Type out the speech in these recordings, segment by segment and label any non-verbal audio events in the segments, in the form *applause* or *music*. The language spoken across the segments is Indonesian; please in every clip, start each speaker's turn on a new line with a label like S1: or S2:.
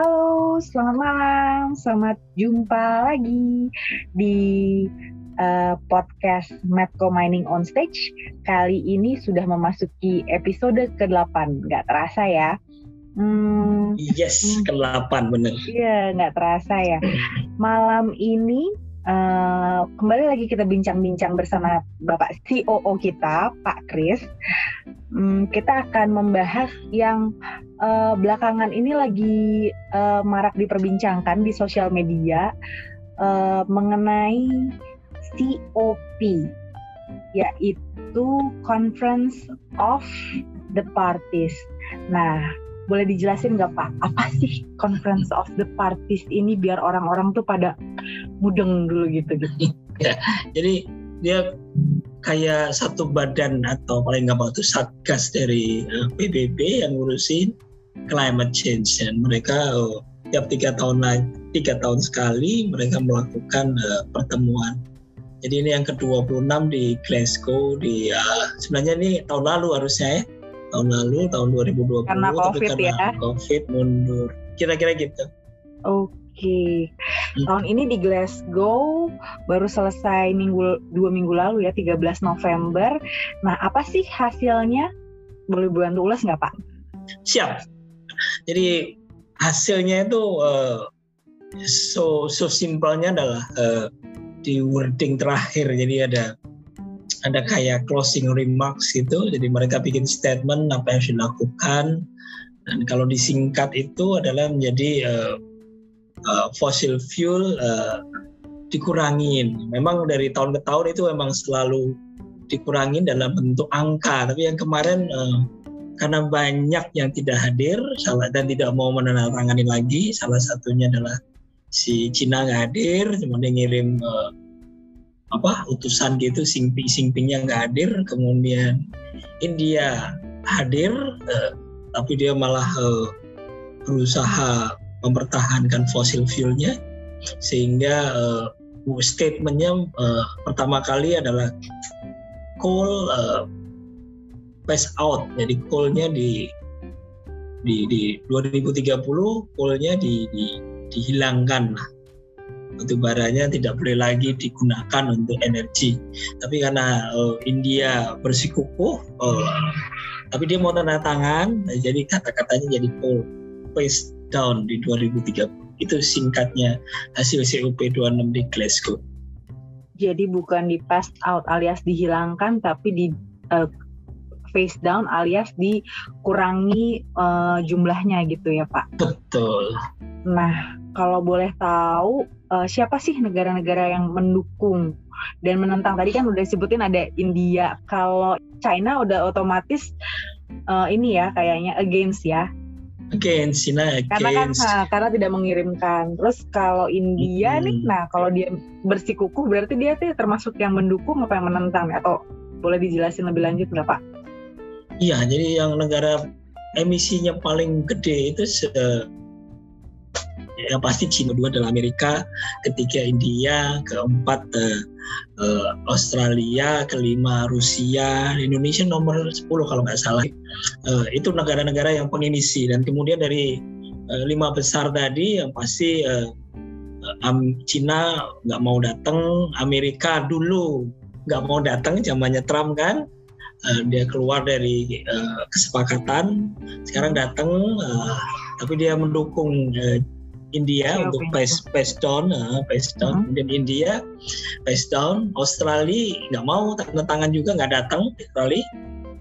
S1: Halo, selamat malam. Selamat jumpa lagi di uh, podcast Medco Mining on Stage. Kali ini sudah memasuki episode ke-8. Nggak terasa ya.
S2: Hmm, yes, hmm. ke-8 bener.
S1: Iya, nggak terasa ya. Malam ini Uh, kembali lagi kita bincang-bincang bersama Bapak COO kita, Pak Kris. Um, kita akan membahas yang uh, belakangan ini lagi uh, marak diperbincangkan di sosial media uh, mengenai COP, yaitu Conference of the Parties. Nah, boleh dijelasin nggak Pak, apa sih Conference of the Parties ini biar orang-orang tuh pada mudeng dulu gitu gitu. *laughs*
S2: ya, jadi dia kayak satu badan atau paling nggak itu satgas dari PBB yang ngurusin climate change dan mereka uh, tiap tiga tahun lagi tiga tahun sekali mereka melakukan uh, pertemuan. Jadi ini yang ke-26 di Glasgow di uh, sebenarnya ini tahun lalu harusnya ya tahun lalu tahun 2020
S1: karena COVID
S2: tapi karena
S1: ya.
S2: COVID mundur kira-kira gitu.
S1: Oke, okay. hmm. tahun ini di Glasgow baru selesai minggu dua minggu lalu ya 13 November. Nah apa sih hasilnya? Boleh bantu ulas nggak Pak?
S2: Siap. Jadi hasilnya itu uh, so so simpelnya adalah uh, di wording terakhir. Jadi ada ada kayak closing remarks gitu. Jadi mereka bikin statement apa yang harus dilakukan. Dan kalau disingkat itu adalah menjadi uh, uh, fossil fuel uh, dikurangin. Memang dari tahun ke tahun itu memang selalu dikurangin dalam bentuk angka. Tapi yang kemarin uh, karena banyak yang tidak hadir salah dan tidak mau menandatangani lagi. Salah satunya adalah si Cina nggak hadir, cuma dia ngirim uh, apa utusan gitu singping singpingnya nggak hadir kemudian India hadir uh, tapi dia malah uh, berusaha mempertahankan fosil fuelnya sehingga uh, statementnya uh, pertama kali adalah coal uh, pass out jadi coalnya di di di 2030 coalnya di, di dihilangkan lah batu baranya tidak boleh lagi digunakan untuk energi. Tapi karena uh, India bersikukuh, uh, tapi dia mau tanda tangan, jadi kata-katanya jadi full face down di 2030. Itu singkatnya hasil COP26 di Glasgow.
S1: Jadi bukan di pass out alias dihilangkan, tapi di uh, face down alias dikurangi uh, jumlahnya gitu ya Pak?
S2: Betul.
S1: Nah, kalau boleh tahu uh, siapa sih negara-negara yang mendukung dan menentang? Tadi kan udah sebutin ada India. Kalau China udah otomatis uh, ini ya kayaknya against ya.
S2: Against China against.
S1: Karena kan nah, karena tidak mengirimkan. Terus kalau India hmm. nih, nah kalau dia bersikukuh berarti dia tuh termasuk yang mendukung apa yang menentang atau boleh dijelasin lebih lanjut nggak Pak?
S2: Iya, jadi yang negara emisinya paling gede itu yang pasti Cina dua adalah Amerika, ketiga India, keempat uh, uh, Australia, kelima Rusia, Indonesia nomor 10 kalau nggak salah. Uh, itu negara-negara yang pengimisi dan kemudian dari uh, lima besar tadi yang pasti uh, um, Cina nggak mau datang, Amerika dulu nggak mau datang zamannya Trump kan. Uh, dia keluar dari uh, kesepakatan, sekarang datang, uh, tapi dia mendukung uh, India okay, untuk okay. pace pace down, uh, pace down. Uh-huh. Kemudian India pace down, Australia nggak mau tanda tangan juga nggak datang Australia.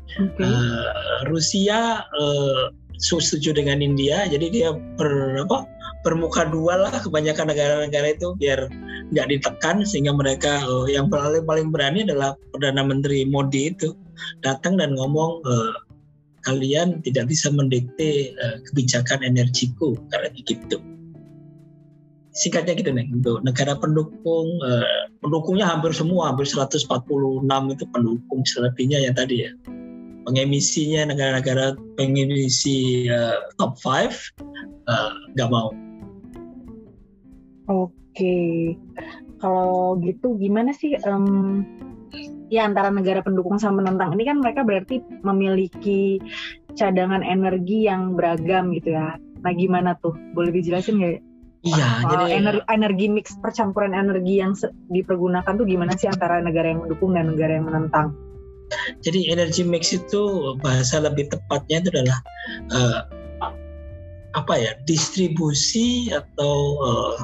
S2: Okay. Uh, Rusia uh, setuju dengan India, jadi dia ber apa bermuka dua lah kebanyakan negara-negara itu biar nggak ditekan sehingga mereka uh, yang paling paling berani adalah perdana menteri Modi itu datang dan ngomong uh, kalian tidak bisa mendikte uh, kebijakan energiku karena gitu. Singkatnya gitu nih untuk negara pendukung uh, pendukungnya hampir semua hampir 146 itu pendukung selebihnya yang tadi ya. Pengemisinya negara-negara pengemisi uh, top 5 eh, nggak uh, mau.
S1: Oke, kalau gitu gimana sih um, ya antara negara pendukung sama penentang ini kan mereka berarti memiliki cadangan energi yang beragam gitu ya Nah gimana tuh? Boleh dijelasin nggak?
S2: Iya,
S1: jadi energi, energi mix percampuran energi yang dipergunakan tuh gimana sih antara negara yang mendukung dan negara yang menentang?
S2: Jadi energi mix itu bahasa lebih tepatnya itu adalah uh, apa ya distribusi atau uh,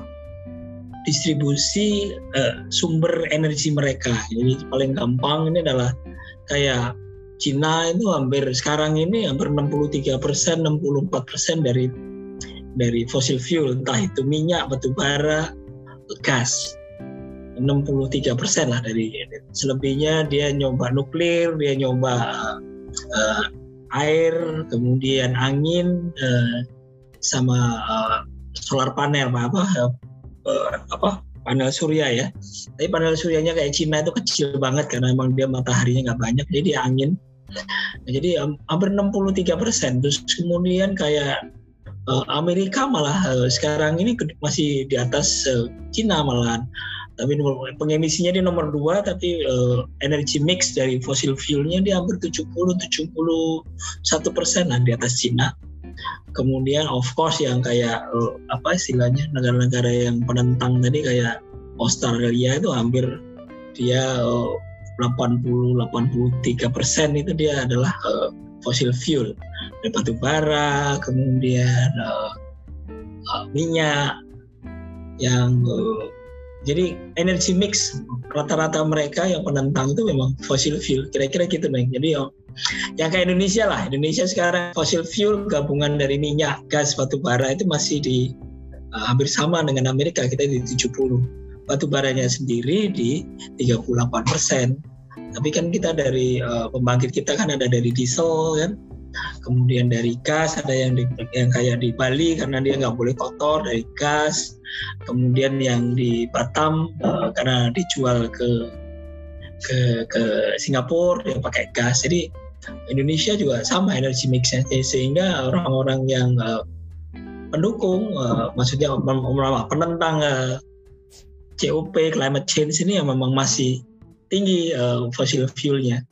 S2: distribusi uh, sumber energi mereka. Jadi paling gampang ini adalah kayak Cina itu hampir sekarang ini hampir 63 persen, 64 persen dari dari fosil fuel, entah itu minyak, batu bara, gas. 63 persen lah dari selebihnya dia nyoba nuklir, dia nyoba uh, air, kemudian angin, uh, sama uh, solar panel apa uh, apa panel surya ya. Tapi panel suryanya kayak Cina itu kecil banget karena emang dia mataharinya nggak banyak, jadi angin. Nah, jadi um, hampir 63 persen. Terus kemudian kayak uh, Amerika malah uh, sekarang ini masih di atas Cina malahan tapi pengemisinya di nomor dua tapi uh, energi mix dari fosil fuelnya dia hampir 70 71 persen di atas Cina kemudian of course yang kayak uh, apa istilahnya negara-negara yang penentang tadi kayak Australia itu hampir dia uh, 80 83 persen itu dia adalah uh, fosil fuel. Dari batu bara, kemudian minyak yang jadi energi mix rata-rata mereka yang penentang itu memang fosil fuel. Kira-kira gitu nih jadi oh, yang kayak Indonesia lah. Indonesia sekarang fosil fuel gabungan dari minyak gas batu bara itu masih di uh, hampir sama dengan Amerika. Kita di 70 batu baranya sendiri di 38 persen. Tapi kan kita dari uh, pembangkit kita kan ada dari diesel kan kemudian dari gas ada yang di, yang kayak di Bali karena dia nggak boleh kotor dari gas. Kemudian yang di Batam uh, karena dijual ke ke ke Singapura yang pakai gas. Jadi Indonesia juga sama energi mixnya. Sehingga orang-orang yang uh, pendukung uh, maksudnya penentang uh, COP climate change ini yang memang masih tinggi uh, fossil fuelnya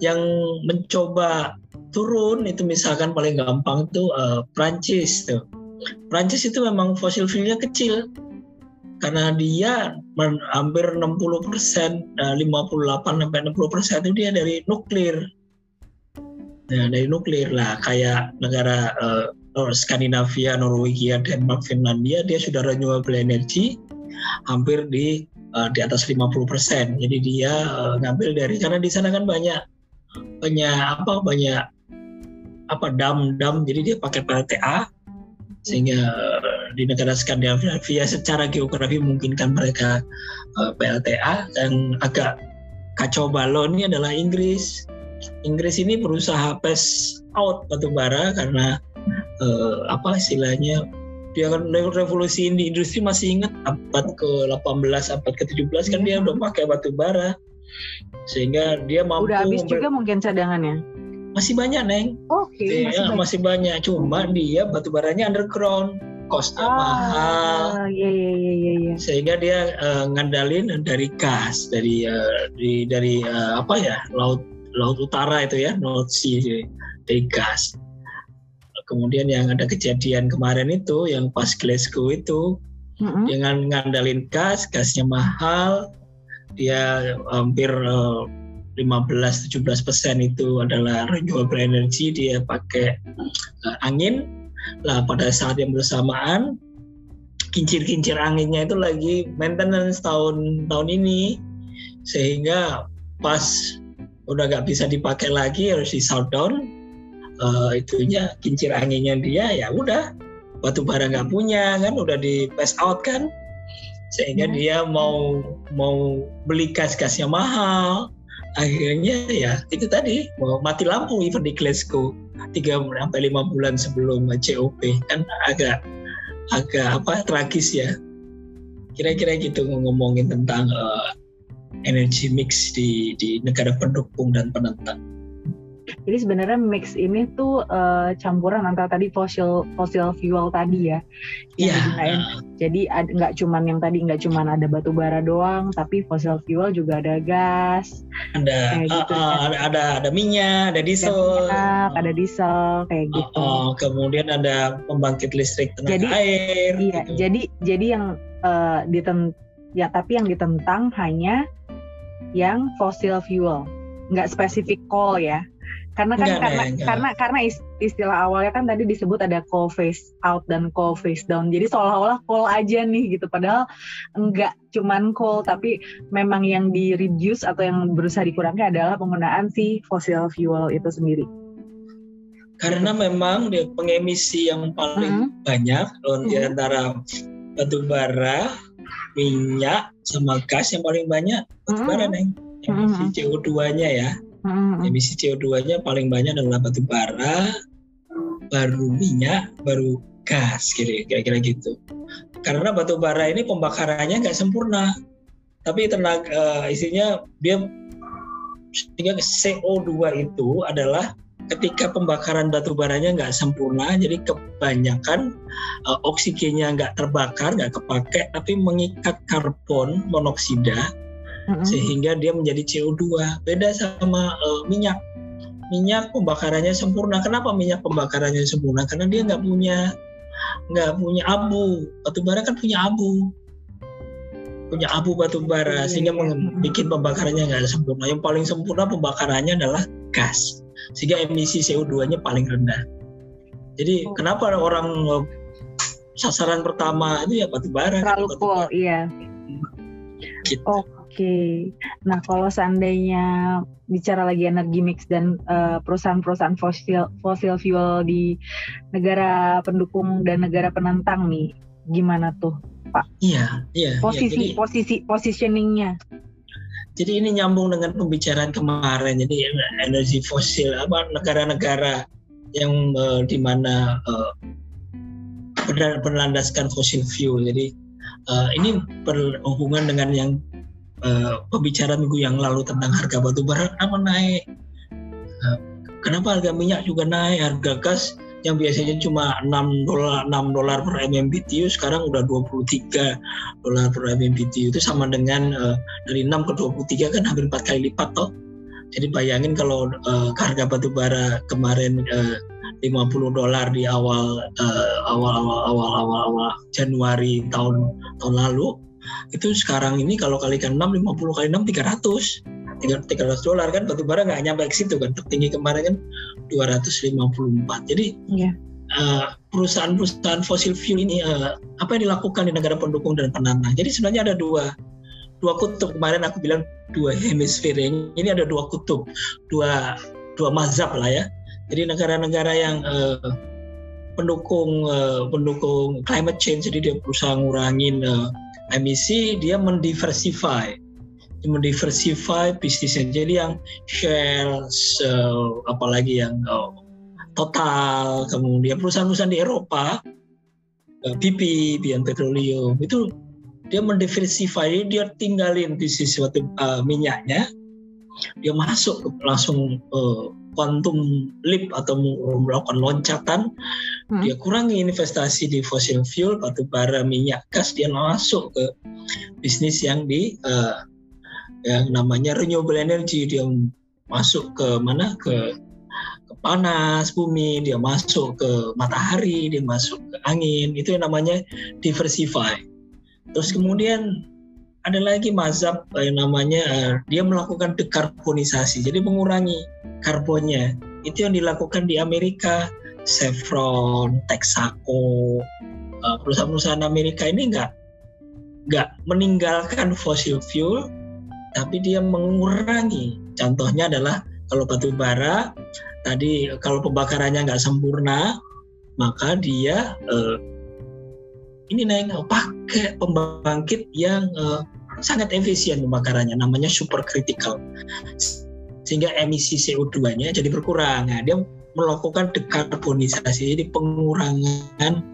S2: yang mencoba turun itu misalkan paling gampang itu uh, Prancis tuh. Prancis itu memang fosil fuelnya kecil karena dia hampir 60 persen, 58 eh, sampai 60 persen itu dia dari nuklir. Nah, dari nuklir lah kayak negara uh, Skandinavia, Norwegia, Denmark, Finlandia dia sudah renewable energy hampir di uh, di atas 50 persen. Jadi dia uh, ngambil dari karena di sana kan banyak banyak apa banyak apa dam-dam jadi dia pakai PLTA sehingga eh, di negara Skandinavia secara geografi memungkinkan mereka uh, eh, PLTA dan agak kacau balau ini adalah Inggris. Inggris ini berusaha pass out batu bara karena uh, apa istilahnya dia kan revolusi di industri masih ingat abad ke-18 abad ke-17 kan dia udah pakai batu bara. Sehingga dia mampu
S1: udah habis juga mungkin cadangannya?
S2: Masih banyak neng.
S1: Oke okay,
S2: masih, ya, banyak. masih banyak. Cuma dia batu baranya underground. Kosnya ah, mahal.
S1: iya, iya, iya, iya, iya.
S2: sehingga dia uh, ngandalin dari gas dari uh, di, dari uh, apa ya laut laut utara itu ya North Sea dari gas kemudian yang ada kejadian kemarin itu yang pas Glasgow itu mm-hmm. dengan ngandalin gas gasnya mahal dia hampir uh, 15-17 persen itu adalah renewable energy dia pakai uh, angin. Lah pada saat yang bersamaan kincir-kincir anginnya itu lagi maintenance tahun tahun ini. Sehingga pas udah gak bisa dipakai lagi harus di shutdown uh, itunya kincir anginnya dia ya udah. Batu bara nggak punya kan? Udah di pass out kan? Sehingga hmm. dia mau mau beli gas-gasnya mahal. Akhirnya ya itu tadi mau mati lampu even di Glasgow. Tiga sampai lima bulan sebelum COP kan agak agak apa tragis ya. Kira-kira gitu ngomongin tentang uh, energy mix di di negara pendukung dan penentang
S1: Jadi sebenarnya mix ini tuh uh, campuran antara tadi fossil fossil fuel tadi ya yang yeah. Jadi nggak cuman yang tadi nggak cuman ada batu bara doang, tapi fossil fuel juga ada gas.
S2: Ada uh, gitu, uh, ada, ada ada minyak, ada diesel. Ada minyak,
S1: ada diesel kayak gitu. Uh,
S2: uh, kemudian ada pembangkit listrik tenaga jadi, air.
S1: Iya, gitu. jadi jadi yang uh, ditent ya tapi yang ditentang hanya yang fossil fuel, nggak spesifik coal ya. Karena kan enggak, karena enggak. karena karena istilah awalnya kan tadi disebut ada coal face out dan coal face down. Jadi seolah-olah coal aja nih gitu. Padahal enggak cuman coal tapi memang yang di reduce atau yang berusaha dikurangi adalah penggunaan si fossil fuel itu sendiri.
S2: Karena memang dia pengemisi yang paling -hmm. banyak -hmm. di antara batu bara, minyak sama gas yang paling banyak batu bara -hmm. nih. Emisi -hmm. CO2-nya ya. Hmm. Emisi CO2-nya paling banyak adalah batu bara, baru minyak, baru gas, kira-kira gitu. Karena batu bara ini pembakarannya nggak sempurna, tapi tenaga uh, isinya dia sehingga CO2 itu adalah ketika pembakaran batu baranya nggak sempurna, jadi kebanyakan uh, oksigennya nggak terbakar, nggak kepake, tapi mengikat karbon monoksida sehingga dia menjadi CO2. Beda sama uh, minyak. Minyak pembakarannya sempurna. Kenapa minyak pembakarannya sempurna? Karena dia nggak punya nggak punya abu. Batu bara kan punya abu punya abu batu bara iya, sehingga iya. bikin pembakarannya nggak sempurna. Yang paling sempurna pembakarannya adalah gas sehingga emisi CO2-nya paling rendah. Jadi oh. kenapa orang eh, sasaran pertama itu ya batu bara?
S1: Terlalu cool, iya. Gitu. Oh, Oke, nah kalau seandainya bicara lagi energi mix dan uh, perusahaan-perusahaan fosil fosil fuel di negara pendukung dan negara penantang nih, gimana tuh, Pak?
S2: Iya, iya.
S1: iya posisi, iya, jadi, posisi, positioningnya.
S2: Jadi ini nyambung dengan pembicaraan kemarin. Jadi energi fosil apa negara-negara yang uh, di mana uh, berlandaskan fosil fuel. Jadi uh, ini berhubungan dengan yang uh, pembicaraan minggu yang lalu tentang harga batu bara kenapa naik? Uh, kenapa harga minyak juga naik? Harga gas yang biasanya cuma 6 dolar 6 dolar per MMBTU sekarang udah 23 dolar per MMBTU itu sama dengan uh, dari 6 ke 23 kan hampir 4 kali lipat toh. Jadi bayangin kalau uh, harga batu bara kemarin uh, 50 dolar di awal, uh, awal awal awal awal awal Januari tahun tahun lalu itu sekarang ini kalau kalikan 6 50 kali 6 300 300 dolar kan batu bara nggak nyampe ke situ kan. Tertinggi kemarin kan 254 jadi yeah. uh, perusahaan-perusahaan fosil fuel ini uh, apa yang dilakukan di negara pendukung dan penantang? Jadi sebenarnya ada dua dua kutub. Kemarin aku bilang dua hemisfer ini ada dua kutub. Dua dua mazhab lah ya. Jadi negara-negara yang uh, pendukung uh, pendukung climate change jadi dia berusaha ngurangin uh, emisi dia mendiversify. Mendiversify bisnisnya jadi yang Shell uh, apalagi yang uh, Total. Kemudian perusahaan-perusahaan di Eropa BP BN Petroleum itu dia mendiversify. Dia tinggalin bisnis suatu uh, minyaknya. Dia masuk langsung uh, quantum leap atau melakukan loncatan hmm. dia kurangi investasi di fossil fuel batu bara minyak gas dia masuk ke bisnis yang di uh, yang namanya renewable energy. Dia masuk ke mana? Ke ke panas bumi dia masuk ke matahari dia masuk ke angin. Itu yang namanya diversify. Terus kemudian ada lagi mazhab yang namanya uh, dia melakukan dekarbonisasi, jadi mengurangi karbonnya. Itu yang dilakukan di Amerika, Chevron, Texaco, uh, perusahaan-perusahaan Amerika ini nggak nggak meninggalkan fossil fuel, tapi dia mengurangi. Contohnya adalah kalau batu bara tadi kalau pembakarannya nggak sempurna, maka dia uh, ini naik pakai pembangkit yang uh, sangat efisien pembakarannya namanya super critical sehingga emisi CO2-nya jadi berkurang. Nah, dia melakukan dekarbonisasi jadi pengurangan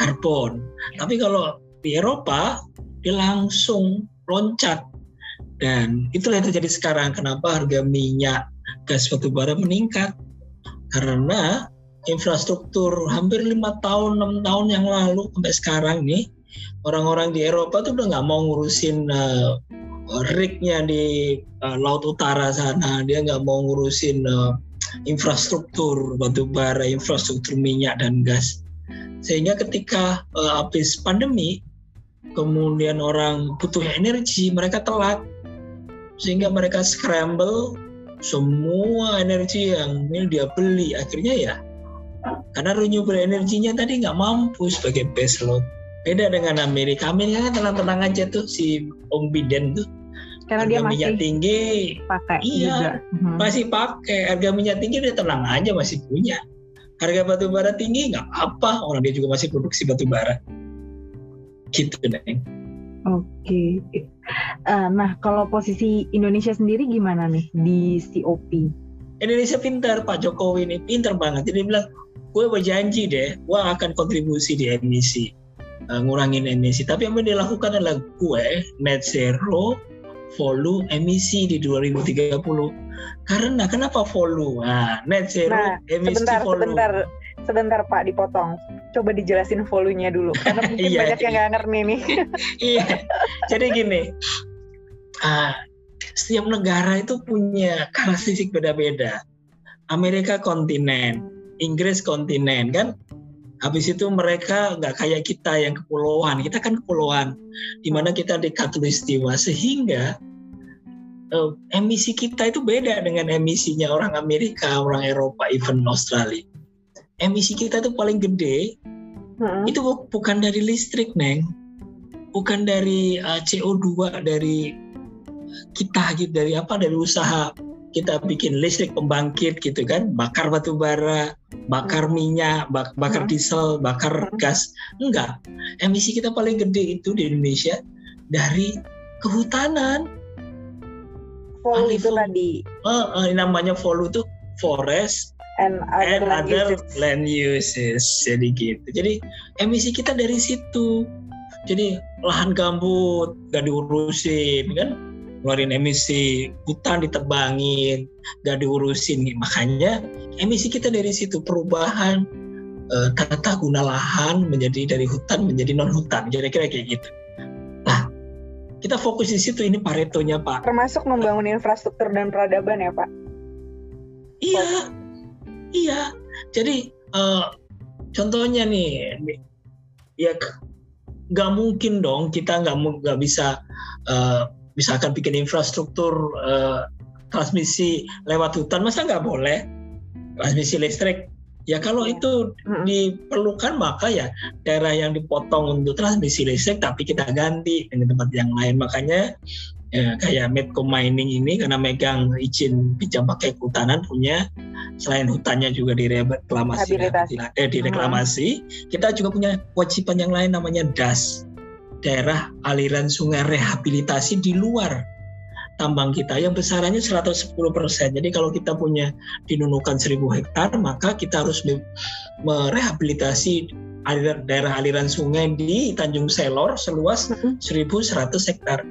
S2: karbon. Tapi kalau di Eropa dia langsung loncat dan itulah yang terjadi sekarang kenapa harga minyak gas batu bara meningkat karena infrastruktur hampir lima tahun enam tahun yang lalu sampai sekarang nih orang-orang di Eropa tuh udah nggak mau ngurusin uh, rignya di uh, laut utara sana. Dia nggak mau ngurusin uh, infrastruktur batu bara infrastruktur minyak dan gas. Sehingga ketika uh, habis pandemi kemudian orang butuh energi mereka telat. Sehingga mereka scramble semua energi yang ini dia beli. Akhirnya ya karena renewable energinya tadi nggak mampu sebagai base load beda dengan Amerika. Amerika kan tenang-tenang aja tuh si Om Biden tuh.
S1: Karena dia masih
S2: minyak tinggi.
S1: pakai
S2: iya
S1: juga. Mhm.
S2: masih pakai. Harga minyak tinggi dia tenang aja masih punya. Harga batu bara tinggi nggak apa. Orang dia juga masih produksi batu bara. Gitu neng.
S1: Oke. Eh, nah, kalau posisi Indonesia sendiri gimana nih di COP?
S2: Indonesia pintar Pak Jokowi ini pintar banget. Jadi dia bilang gue berjanji deh gue akan kontribusi di emisi uh, ngurangin emisi. Tapi yang dilakukan adalah gue net zero volume emisi di 2030 karena kenapa volume? Nah, net zero
S1: Nah,
S2: emisi
S1: sebentar,
S2: volume.
S1: sebentar, sebentar Pak dipotong. Coba dijelasin volunya dulu, karena *laughs* mungkin
S2: Iya,
S1: banyak yang nggak ngerti nih. *laughs*
S2: iya. Jadi gini ah, setiap negara itu punya karakteristik beda-beda. Amerika kontinen Inggris kontinen kan habis itu mereka nggak kayak kita yang kepulauan. Kita kan kepulauan di mana kita di katulistiwa. Sehingga eh, emisi kita itu beda dengan emisinya orang Amerika orang Eropa even Australia. Emisi kita itu paling gede.
S1: Hmm.
S2: itu bu- bukan dari listrik neng. Bukan dari uh, CO2 dari kita gitu dari apa dari usaha kita bikin listrik pembangkit gitu kan bakar batu bara bakar minyak bak- bakar
S1: Hmm.
S2: diesel bakar
S1: Hmm.
S2: gas. Enggak. Emisi kita paling gede itu di Indonesia dari kehutanan.
S1: Vol
S2: Ahli
S1: itu tadi.
S2: Eh, eh, namanya volu itu forest
S1: and
S2: and
S1: other land
S2: other
S1: uses.
S2: land uses. Jadi gitu. Jadi emisi kita dari situ. Jadi lahan gambut gak diurusin kan ngeluarin emisi hutan ditebangin gak diurusin makanya emisi kita dari situ perubahan eh, tata guna lahan menjadi dari hutan menjadi non hutan kira-kira kayak gitu. Nah kita fokus di situ ini paretonya pak.
S1: Termasuk membangun infrastruktur dan peradaban ya Pak.
S2: Iya, iya. Jadi eh, contohnya nih, ya nggak mungkin dong kita nggak nggak bisa eh, misalkan bikin infrastruktur eh, transmisi lewat hutan, masa nggak boleh? Transmisi listrik? Ya kalau
S1: Iya.
S2: itu diperlukan maka ya daerah yang dipotong untuk transmisi listrik tapi kita ganti dengan tempat yang lain. Makanya ya, kayak Medco Mining ini karena megang izin pinjam pakai kehutanan punya selain hutannya juga direklamasi eh, direklamasi. Kita juga punya kewajiban yang lain namanya DAS daerah aliran sungai rehabilitasi di luar tambang kita yang besarannya 110%. Jadi kalau kita punya dinunukan 1000 hektar, maka kita harus me- merehabilitasi aliran, daerah aliran sungai di Tanjung Selor seluas
S1: Mm-mm.
S2: 1100 hektar.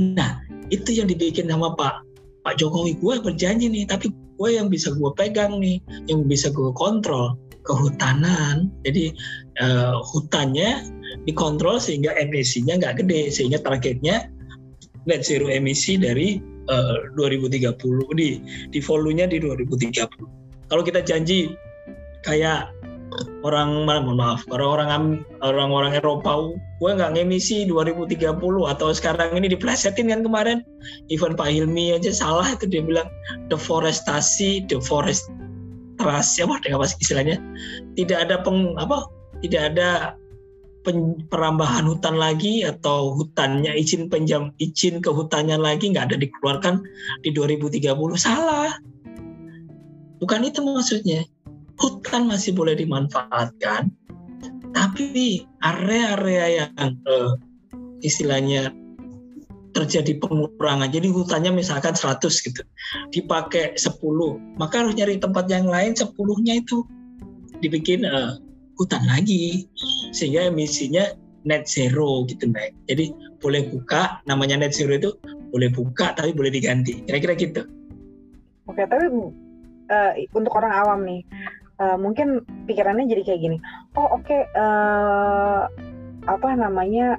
S2: Nah, itu yang dibikin sama Pak Pak Jokowi. Gue berjanji nih, tapi gue yang bisa gue pegang nih, yang bisa gue kontrol kehutanan. Jadi eh, hutannya dikontrol sehingga emisinya nggak gede, sehingga targetnya net zero emisi dari eh, 2030 di di volumenya di 2030. Kalau kita janji kayak orang mohon maaf orang-orang orang-orang Eropa gue nggak ngemisi 2030 atau sekarang ini diplesetin kan kemarin even Pak Hilmi aja salah itu dia bilang deforestasi deforestrasi apa apa sih istilahnya tidak ada peng apa tidak ada pen- perambahan hutan lagi atau hutannya izin penjam izin ke hutannya lagi nggak ada dikeluarkan di 2030 salah. Bukan itu maksudnya. Hutan masih boleh dimanfaatkan tapi area-area yang eh, istilahnya terjadi pengurangan. Jadi hutannya misalkan 100 gitu dipakai 10 maka harus nyari tempat yang lain 10-nya itu dibikin eh, hutan lagi sehingga emisinya net zero gitu naik. Jadi boleh buka namanya net zero itu boleh buka tapi boleh diganti. Kira-kira gitu.
S1: Oke, tapi uh, untuk orang awam nih, uh, mungkin pikirannya jadi kayak gini. Oh oke, okay, uh, apa namanya?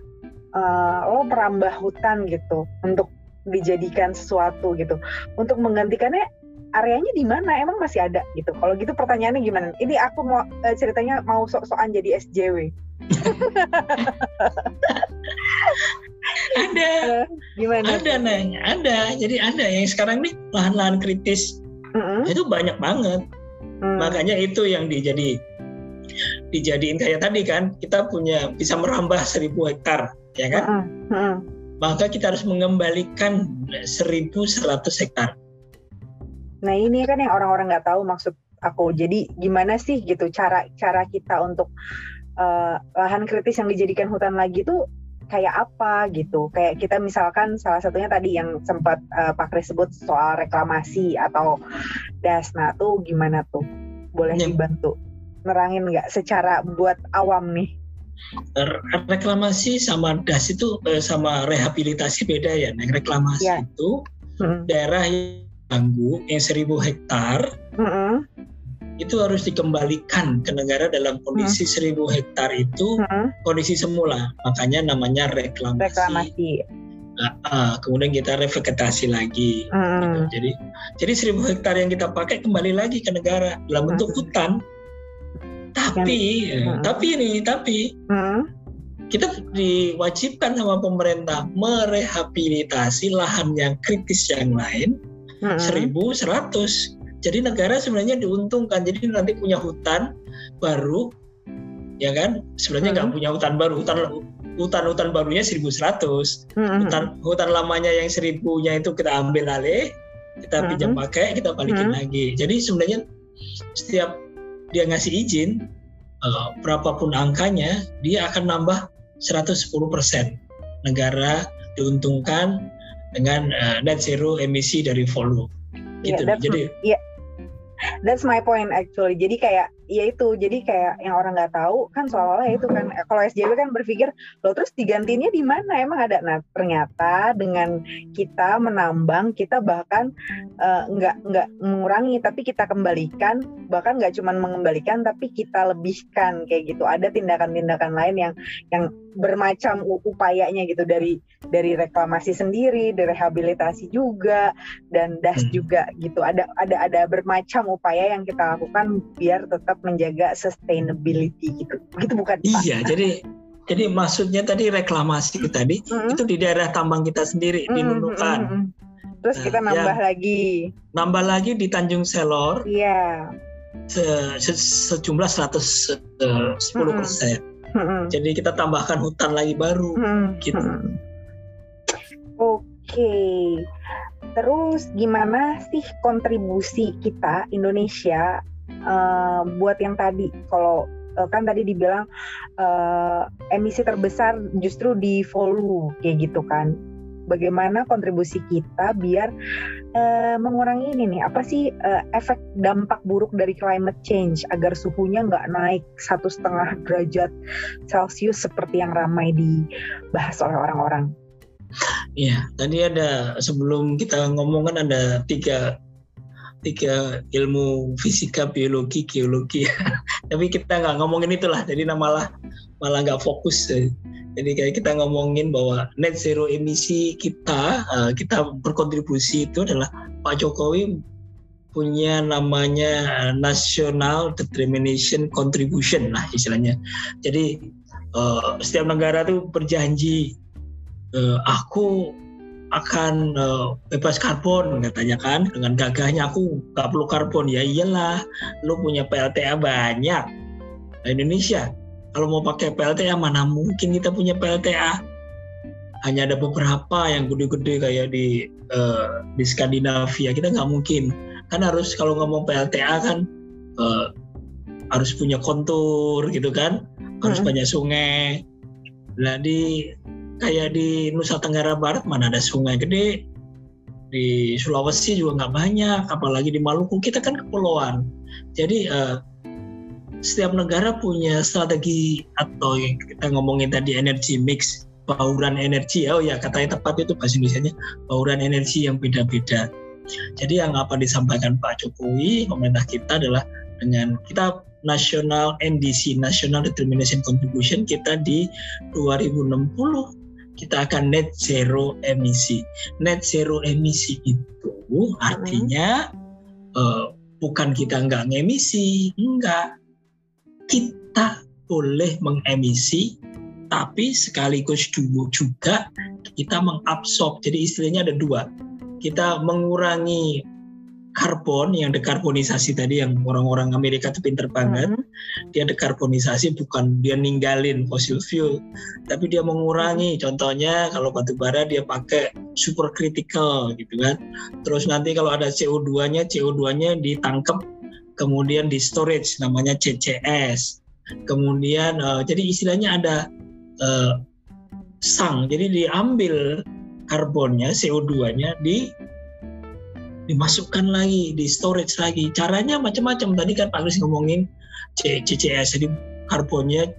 S1: Uh, lo merambah hutan gitu untuk dijadikan sesuatu gitu. Untuk menggantikannya areanya di mana? Emang masih ada gitu. Kalau gitu pertanyaannya gimana? Ini aku mau uh, ceritanya mau sok-sokan jadi SJW. *laughs*
S2: ada uh, gimana ada neng ada jadi ada yang sekarang nih lahan-lahan kritis uh-uh. itu banyak banget uh. makanya itu yang dijadi dijadiin kayak tadi kan kita punya bisa merambah seribu hektar ya kan. Uh-uh. maka kita harus mengembalikan seribu seratus hektar
S1: nah ini kan yang orang-orang nggak tahu maksud aku jadi gimana sih gitu cara cara kita untuk uh, lahan kritis yang dijadikan hutan lagi tuh kayak apa gitu. Kayak kita misalkan salah satunya tadi yang sempat uh, Pak Kris sebut soal reklamasi atau das. Nah tuh gimana tuh? Boleh ya. dibantu nerangin nggak secara buat awam nih?
S2: Reklamasi sama das itu eh, sama rehabilitasi beda ya. Nah, reklamasi ya. itu hmm. daerah yang ganggu yang seribu hektar hmm itu harus dikembalikan ke negara dalam kondisi hmm. seribu hektar itu hmm. kondisi semula makanya namanya reklamasi, reklamasi. Nah, uh, kemudian kita revegetasi lagi hmm. gitu. jadi jadi seribu hektar yang kita pakai kembali lagi ke negara dalam bentuk hmm. hutan tapi hmm. tapi ini tapi hmm. kita diwajibkan sama pemerintah merehabilitasi lahan yang kritis yang lain seribu seratus jadi negara sebenarnya diuntungkan. Jadi nanti punya hutan baru, ya kan? Sebenarnya nggak hmm. punya hutan baru. Hutan hutan hutan barunya 1100. Hmm. Hutan hutan lamanya yang seribunya itu kita ambil alih, kita hmm. pinjam pakai, kita balikin hmm. lagi. Jadi sebenarnya setiap dia ngasih izin uh, berapapun angkanya, dia akan nambah 110 persen. Negara diuntungkan dengan uh, net zero emisi dari volume.
S1: Iya, gitu. Yeah, Jadi yeah that's my point actually jadi kayak ya itu jadi kayak yang orang nggak tahu kan soalnya itu kan kalau SJW kan berpikir lo terus digantinya di mana? Emang ada? Nah ternyata dengan kita menambang kita bahkan uh, nggak nggak mengurangi tapi kita kembalikan bahkan nggak cuma mengembalikan tapi kita lebihkan kayak gitu. Ada tindakan-tindakan lain yang yang bermacam upayanya gitu dari dari reklamasi sendiri, dari rehabilitasi juga dan das hmm. juga gitu. Ada ada ada bermacam upaya yang kita lakukan biar tetap menjaga sustainability gitu. Gitu bukan
S2: Iya, Pak? jadi jadi maksudnya tadi reklamasi tadi -hmm. itu di daerah tambang kita sendiri -hmm. di Nunukan. -hmm.
S1: Terus nah, kita nambah ya, lagi.
S2: Nambah lagi di Tanjung Selor.
S1: Iya.
S2: Se, se, sejumlah 110 persen. -hmm. Jadi kita tambahkan hutan lagi baru, -hmm. gitu.
S1: Oke. Okay. Terus gimana sih kontribusi kita Indonesia uh, buat yang tadi kalau uh, kan tadi dibilang uh, emisi terbesar justru di volume kayak gitu kan bagaimana kontribusi kita biar uh, mengurangi ini nih apa sih uh, efek dampak buruk dari climate change agar suhunya nggak naik satu setengah derajat celcius seperti yang ramai dibahas oleh orang-orang.
S2: Iya, tadi ada sebelum kita ngomong kan ada tiga tiga ilmu fisika, biologi, geologi. *laughs* Tapi kita nggak ngomongin itulah, jadi malah malah nggak fokus. Jadi kayak kita ngomongin bahwa net zero emisi kita, uh, kita berkontribusi itu adalah Pak Jokowi punya namanya National Determination Contribution lah istilahnya. Jadi uh, setiap negara tuh berjanji aku akan uh, bebas karbon katanya kan. Dengan gagahnya aku nggak perlu karbon. Ya iyalah lu punya PLTA banyak. Nah, Indonesia kalau mau pakai PLTA mana mungkin kita punya PLTA hanya ada beberapa yang gede-gede kayak di uh, di Skandinavia. Kita nggak mungkin. Kan harus kalau ngomong PLTA kan uh, harus punya kontur gitu kan. Harus hmm. banyak sungai. Nah di kayak di Nusa Tenggara Barat mana ada sungai gede. Di Sulawesi juga nggak banyak apalagi di Maluku. Kita kan kepulauan. Jadi uh, setiap negara punya strategi atau yang kita ngomongin tadi energi mix bauran energi. Oh ya katanya tepat itu bahasa Indonesia bauran energi yang beda-beda. Jadi yang apa disampaikan Pak Jokowi, pemerintah kita adalah dengan kita nasional NDC National Determination Contribution kita di 2060 kita akan net zero emisi. Net zero emisi itu artinya uh, bukan kita nggak ngemisi, enggak. Kita boleh mengemisi, tapi sekaligus juga kita mengabsorb. Jadi istilahnya ada dua. Kita mengurangi karbon yang dekarbonisasi tadi yang orang-orang Amerika itu pinter banget. Mm -hmm. Dia dekarbonisasi bukan dia ninggalin fossil fuel, tapi dia mengurangi. Contohnya kalau batu bara dia pakai super critical gitu kan. Terus nanti kalau ada CO2-nya, CO2-nya ditangkap kemudian di storage namanya CCS. Kemudian uh, jadi istilahnya ada uh, sang. Jadi diambil karbonnya, CO2-nya di dimasukkan lagi di storage lagi. Caranya macam-macam. Tadi kan Pak Kris ngomongin CCS jadi karbonnya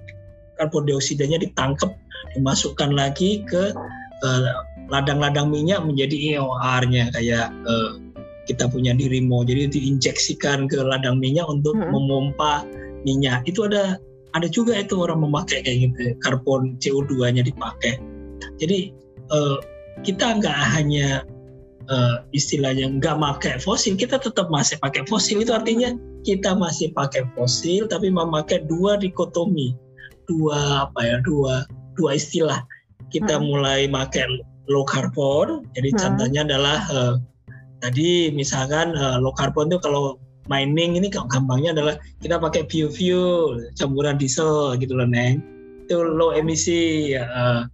S2: karbon dioksidanya ditangkap dimasukkan lagi ke eh, ladang-ladang minyak menjadi EOR-nya kayak uh, kita punya di Rimo. Jadi diinjeksikan ke ladang minyak untuk hmm. memompa minyak. Itu ada ada juga itu orang memakai kayak gitu karbon CO2-nya dipakai. Jadi uh, kita nggak hanya uh, istilahnya nggak pakai fosil, kita tetap masih pakai fosil. Itu artinya kita masih pakai fosil, tapi memakai dua dikotomi, dua apa ya, dua dua istilah. Kita hmm. mulai pakai low carbon. Jadi hmm. contohnya adalah uh, tadi misalkan uh, low carbon itu kalau mining ini gampangnya adalah kita pakai biofuel, campuran diesel gitu loh, Neng. Itu low emisi. Uh,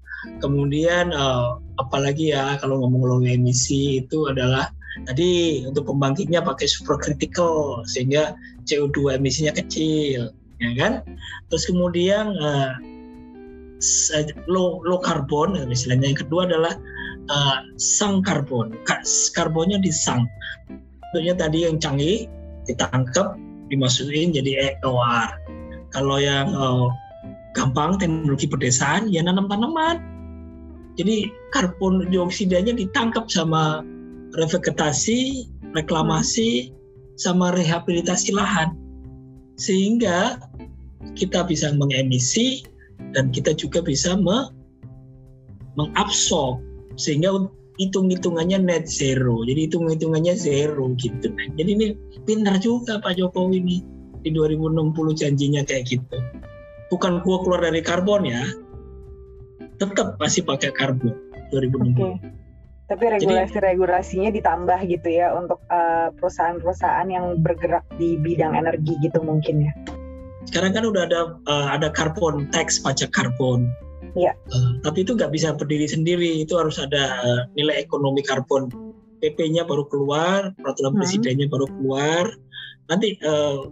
S2: kemudian uh, apalagi ya kalau ngomong low emisi itu adalah tadi untuk pembangkitnya pakai supercritical sehingga CO2 emisinya kecil ya kan? Terus kemudian uh, low low karbon misalnya yang kedua adalah uh, sang karbon karbonnya disang tentunya tadi yang canggih ditangkap dimasukin jadi EOR kalau yang uh, gampang teknologi pedesaan ya nanam tanaman jadi karbon dioksidanya ditangkap sama revegetasi, reklamasi, sama rehabilitasi lahan. Sehingga kita bisa mengemisi dan kita juga bisa me mengabsorb sehingga hitung-hitungannya net zero. Jadi hitung-hitungannya zero gitu. Jadi ini pintar juga Pak Jokowi ini di 2060 janjinya kayak gitu. Bukan gua keluar dari karbon ya, tetap masih pakai karbon 2060. Okay.
S1: Tapi regulasi-regulasinya ditambah gitu ya untuk uh, perusahaan-perusahaan yang bergerak di bidang energi gitu mungkin ya.
S2: Sekarang kan udah ada uh, ada karbon tax pajak karbon.
S1: Iya.
S2: Uh, tapi itu nggak bisa berdiri sendiri, itu harus ada uh, nilai ekonomi karbon. PP-nya baru keluar, peraturan hmm. presidennya baru keluar. Nanti uh,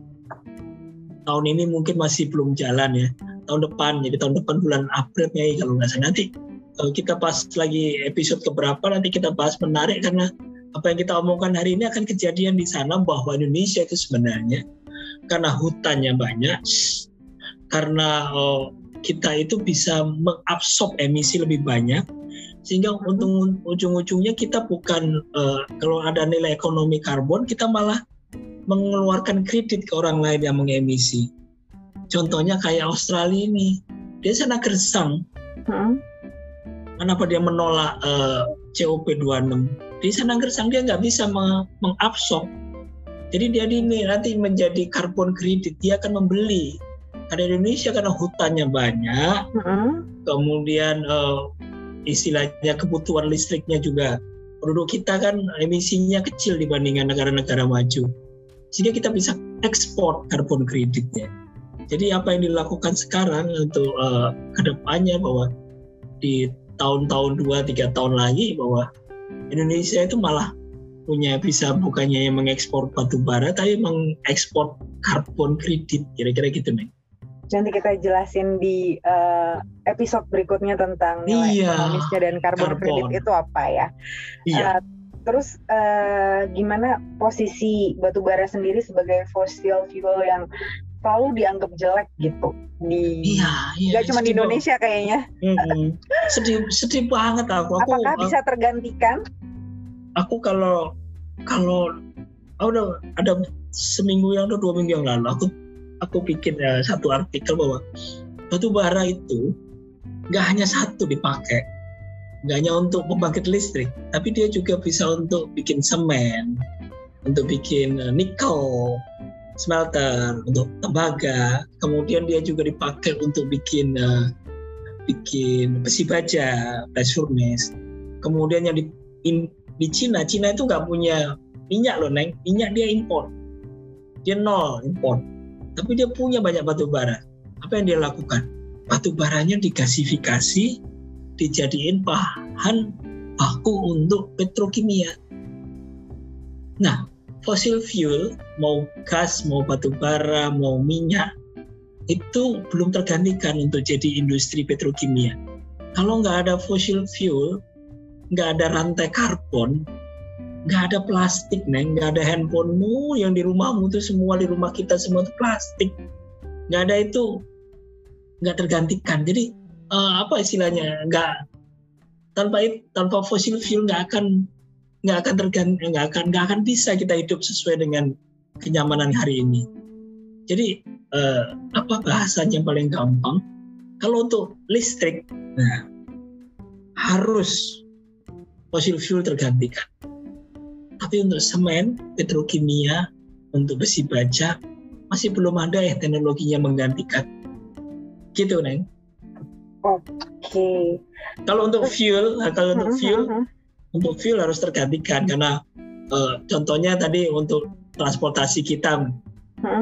S2: tahun ini mungkin masih belum jalan ya. Tahun depan jadi tahun depan bulan April Mei kalau nggak salah. Nanti kalau kita pas lagi episode keberapa nanti kita bahas menarik karena apa yang kita omongkan hari ini akan kejadian di sana bahwa Indonesia itu sebenarnya karena hutannya banyak karena oh, kita itu bisa mengabsorb emisi lebih banyak sehingga untuk ujung-ujungnya kita bukan uh, kalau ada nilai ekonomi karbon kita malah mengeluarkan kredit ke orang lain yang mengemisi Contohnya kayak Australia ini, dia sana gersang. Hmm. Kenapa dia menolak uh, COP26? Di sana gersang dia nggak bisa mengabsorb. Jadi dia ini nanti menjadi karbon kredit, dia akan membeli. Karena Indonesia karena hutannya banyak, hmm. kemudian uh, istilahnya kebutuhan listriknya juga penduduk kita kan emisinya kecil dibandingkan negara-negara maju. Sehingga kita bisa ekspor karbon kreditnya. Jadi apa yang dilakukan sekarang untuk uh, ke depannya bahwa di tahun-tahun dua tiga tahun lagi bahwa Indonesia itu malah punya bisa bukannya yang mengekspor batu bara tapi mengekspor karbon kredit kira-kira gitu nih.
S1: Nanti kita jelasin di uh, episode berikutnya tentang nilai iya, ekonomisnya dan karbon, kredit itu apa ya. Iya. Uh, terus uh, gimana posisi batu bara sendiri sebagai fossil fuel yang selalu dianggap jelek gitu di iya, iya, gak cuma di Indonesia banget. kayaknya
S2: hmm, sedih sedih banget aku,
S1: aku apakah aku, bisa tergantikan
S2: aku kalau kalau udah ada seminggu yang atau dua minggu yang lalu aku aku bikin uh, satu artikel bahwa batu bara itu nggak hanya satu dipakai nggak hanya untuk pembangkit listrik tapi dia juga bisa untuk bikin semen untuk bikin uh, nikel smelter untuk tembaga. Kemudian dia juga dipakai untuk bikin uh, bikin besi baja blast furnace. Kemudian yang di in, di Cina Cina itu nggak punya minyak loh neng. Minyak dia impor dia nol impor tapi dia punya banyak batu bara. Apa yang dia lakukan? Batu baranya digasifikasi dijadiin bahan baku untuk petrokimia. Nah fosil fuel mau gas mau batu bara mau minyak itu belum tergantikan untuk jadi industri petrokimia. Kalau nggak ada fossil fuel nggak ada rantai karbon nggak ada plastik neng. Nggak ada handphonemu yang di rumahmu. Tuh semua di rumah kita semua itu plastik. Nggak ada itu. Nggak tergantikan. Jadi uh, apa istilahnya? Nggak tanpa tanpa fosil fuel nggak akan nggak akan terganti nggak akan nggak akan bisa kita hidup sesuai dengan kenyamanan hari ini. Jadi uh, apa bahasanya paling gampang? Kalau untuk listrik nah harus fosil fuel tergantikan tapi untuk semen, petrokimia, untuk besi baja masih belum ada ya teknologinya menggantikan. Gitu, Neng.
S1: Oke. Okay.
S2: Kalau untuk fuel, nah, kalau untuk fuel, untuk fuel harus tergantikan karena uh, contohnya tadi untuk transportasi kita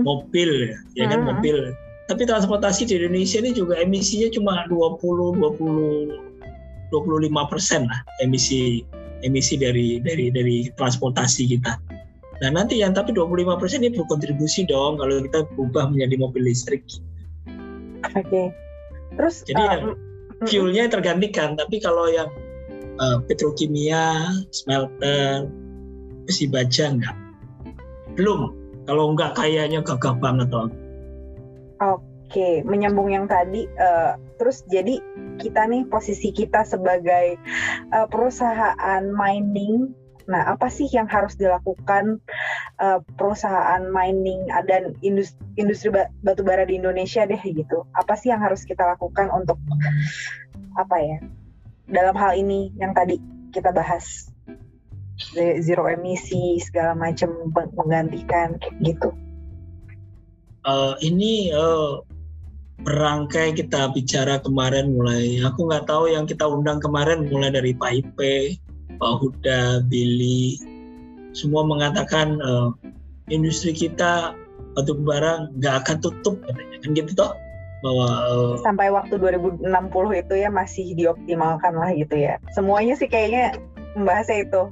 S2: mobil ya kan mobil. Tapi transportasi di Indonesia ini juga emisinya cuma 20 20 25 persen lah emisi emisi dari dari dari transportasi kita. Nah nanti yang tapi 25% ini berkontribusi dong kalau kita berubah menjadi mobil listrik.
S1: Oke. Okay. Terus
S2: jadi uh, yang fuelnya tergantikan, tapi kalau yang uh, petrokimia, smelter, besi baja enggak. Belum. Kalau enggak kayaknya gagah banget dong.
S1: Oke. Oke, menyambung yang tadi, uh, terus jadi kita nih posisi kita sebagai uh, perusahaan mining, nah apa sih yang harus dilakukan uh, perusahaan mining dan industri, industri batubara di Indonesia deh gitu? Apa sih yang harus kita lakukan untuk apa ya? Dalam hal ini yang tadi kita bahas zero emisi segala macam menggantikan gitu.
S2: Uh, ini uh, berangkai kita bicara kemarin mulai aku nggak tahu yang kita undang kemarin mulai dari Pak Ipe, Pak Huda, Billy semua mengatakan uh, industri kita batu bara nggak akan tutup. Katanya kan gitu toh? Bahwa
S1: uh, sampai waktu 2060 itu ya masih dioptimalkan lah gitu ya. Semuanya sih kayaknya membahasnya itu.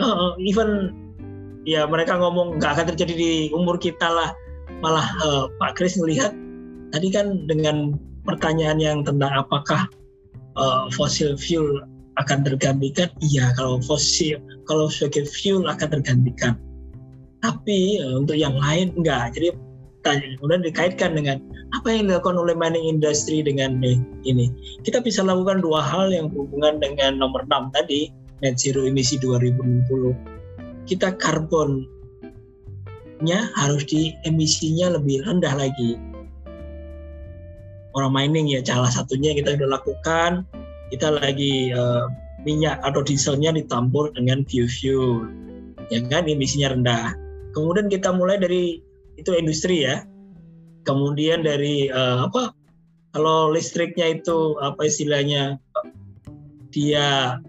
S2: Uh, even ya mereka ngomong nggak akan terjadi di umur kita lah. Malah uh, Pak Kris melihat tadi kan dengan pertanyaan yang tentang apakah uh, fosil fuel akan tergantikan, iya kalau fosil kalau sebagai fuel akan tergantikan. Tapi uh, untuk yang lain enggak. Jadi kemudian dikaitkan dengan apa yang dilakukan oleh mining industry dengan ini. Kita bisa lakukan dua hal yang berhubungan dengan nomor 6 tadi, net zero emisi 2060. Kita karbonnya harus di emisinya lebih rendah lagi orang mining ya salah satunya kita sudah lakukan kita lagi uh, minyak atau dieselnya ditampur dengan biofuel ya kan? Emisinya rendah. Kemudian kita mulai dari itu industri ya. Kemudian dari uh, apa kalau listriknya itu apa istilahnya dia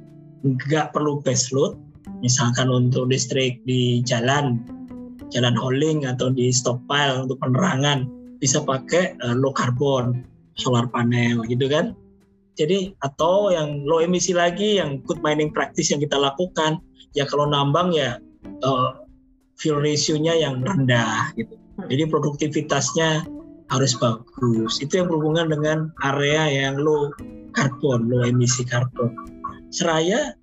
S2: nggak perlu base load misalkan untuk listrik di jalan jalan hauling atau di stockpile untuk penerangan bisa pakai uh, low carbon solar panel gitu kan. Jadi atau yang low emisi lagi yang good mining practice yang kita lakukan ya kalau nambang ya uh, fuel ratio-nya yang rendah gitu. Jadi produktivitasnya harus bagus. Itu yang berhubungan dengan area yang low karbon, low emisi karbon. Seraya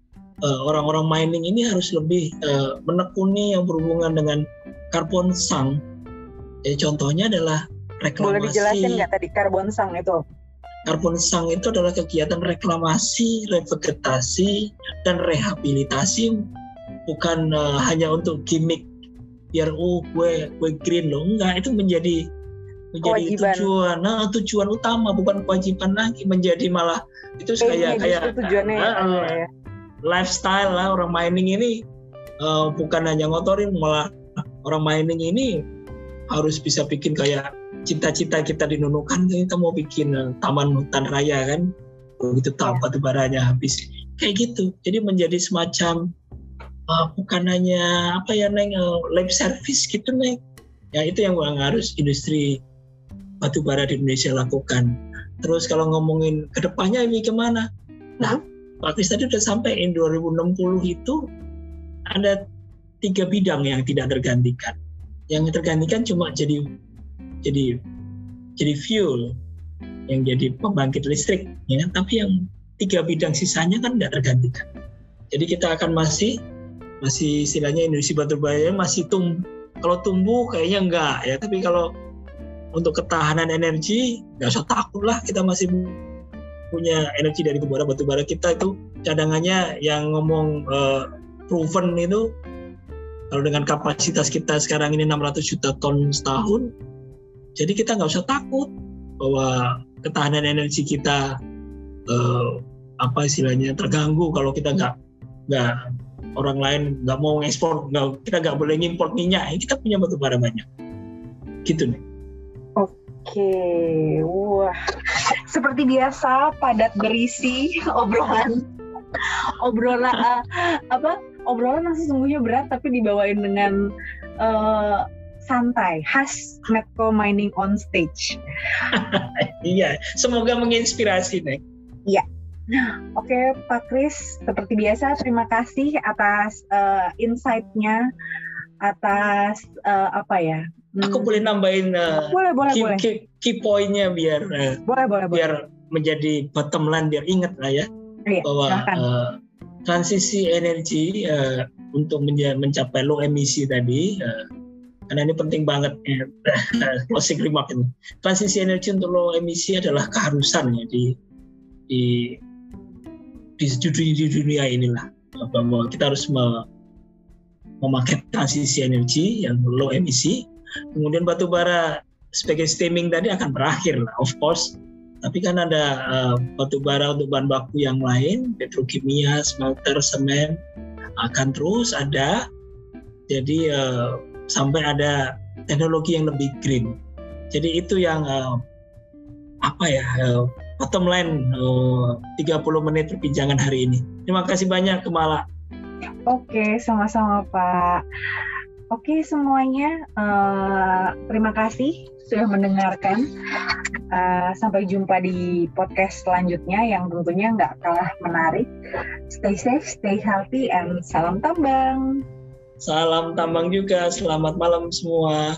S2: uh, orang-orang mining ini harus lebih uh, menekuni yang berhubungan dengan karbon sunk. Jadi contohnya adalah reklamasi.
S1: Boleh dijelasin nggak tadi karbon sang itu?
S2: Karbon sang itu adalah kegiatan reklamasi, revegetasi, dan rehabilitasi bukan uh, hanya untuk gimmick biar oh gue gue green loh enggak itu menjadi menjadi kewajiban. tujuan nah tujuan utama bukan kewajiban lagi menjadi malah itu kayak kayak tujuannya uh, uh, ya. lifestyle lah orang mining ini uh, bukan hanya ngotorin malah orang mining ini harus bisa bikin kayak cita-cita kita di Nunukan kita mau bikin uh, taman hutan raya kan? Begitu tahu batu baranya habis. Kayak gitu. Jadi menjadi semacam uh, bukan hanya apa ya neng uh, lab service gitu neng. Ya itu yang harus industri batu bara di Indonesia lakukan. Terus kalau ngomongin ke depannya ini ke mana nah Pak Kris tadi udah sampai in 2060 itu ada tiga bidang yang tidak tergantikan. Yang tergantikan cuma jadi jadi jadi fuel yang jadi pembangkit listrik ya. Tapi yang tiga bidang sisanya kan tidak tergantikan jadi kita akan masih masih istilahnya industri batu bara masih tumbuh kalau tumbuh kayaknya enggak ya. Tapi kalau untuk ketahanan energi nggak usah takut lah kita masih punya energi dari bara batu bara kita itu cadangannya yang ngomong uh, proven itu kalau dengan kapasitas kita sekarang ini 600 juta ton setahun, jadi kita nggak usah takut bahwa ketahanan energi kita eh, apa istilahnya terganggu kalau kita nggak nggak orang lain nggak mau ngekspor nggak kita nggak boleh ngimpor minyak. Ya kita punya batu bara banyak. Gitu nih
S1: oke. Wah. *laughs* Seperti biasa padat berisi obrolan. Obrolan uh, apa? Obrolan masih sesungguhnya berat tapi dibawain dengan uh, santai khas Medco Mining on Stage. *laughs*
S2: iya, semoga menginspirasi nih.
S1: Iya. Oke Pak Kris, seperti biasa terima kasih atas uh, insight-nya, atas uh, apa ya?
S2: Hmm. Aku boleh nambahin uh, boleh, boleh, key, boleh. Key, key point-nya biar uh, boleh, boleh, biar boleh. menjadi bottom line biar ingat lah ya iya, bahwa uh, transisi energi uh, untuk mencapai low emisi tadi uh, karena ini penting banget ya, *laughs* closing remark ini. Transisi energi untuk low emisi adalah keharusan ya di di di, di, di dunia inilah bahwa kita harus memakai transisi energi yang low emisi. Kemudian batu bara sebagai steaming tadi akan berakhir lah, of course tapi kan ada uh, batu bara untuk bahan baku yang lain, petrokimia, smelter, semen akan terus ada. Jadi uh, sampai ada teknologi yang lebih green. Jadi itu yang uh, apa ya uh, bottom line uh, 30 menit perbincangan hari ini. Terima kasih banyak Kemala.
S1: Oke, sama-sama Pak. Oke semuanya, uh, terima kasih sudah mendengarkan. Uh, sampai jumpa di podcast selanjutnya yang tentunya nggak kalah menarik. Stay safe, stay healthy, and salam tambang.
S2: Salam tambang juga. Selamat malam semua.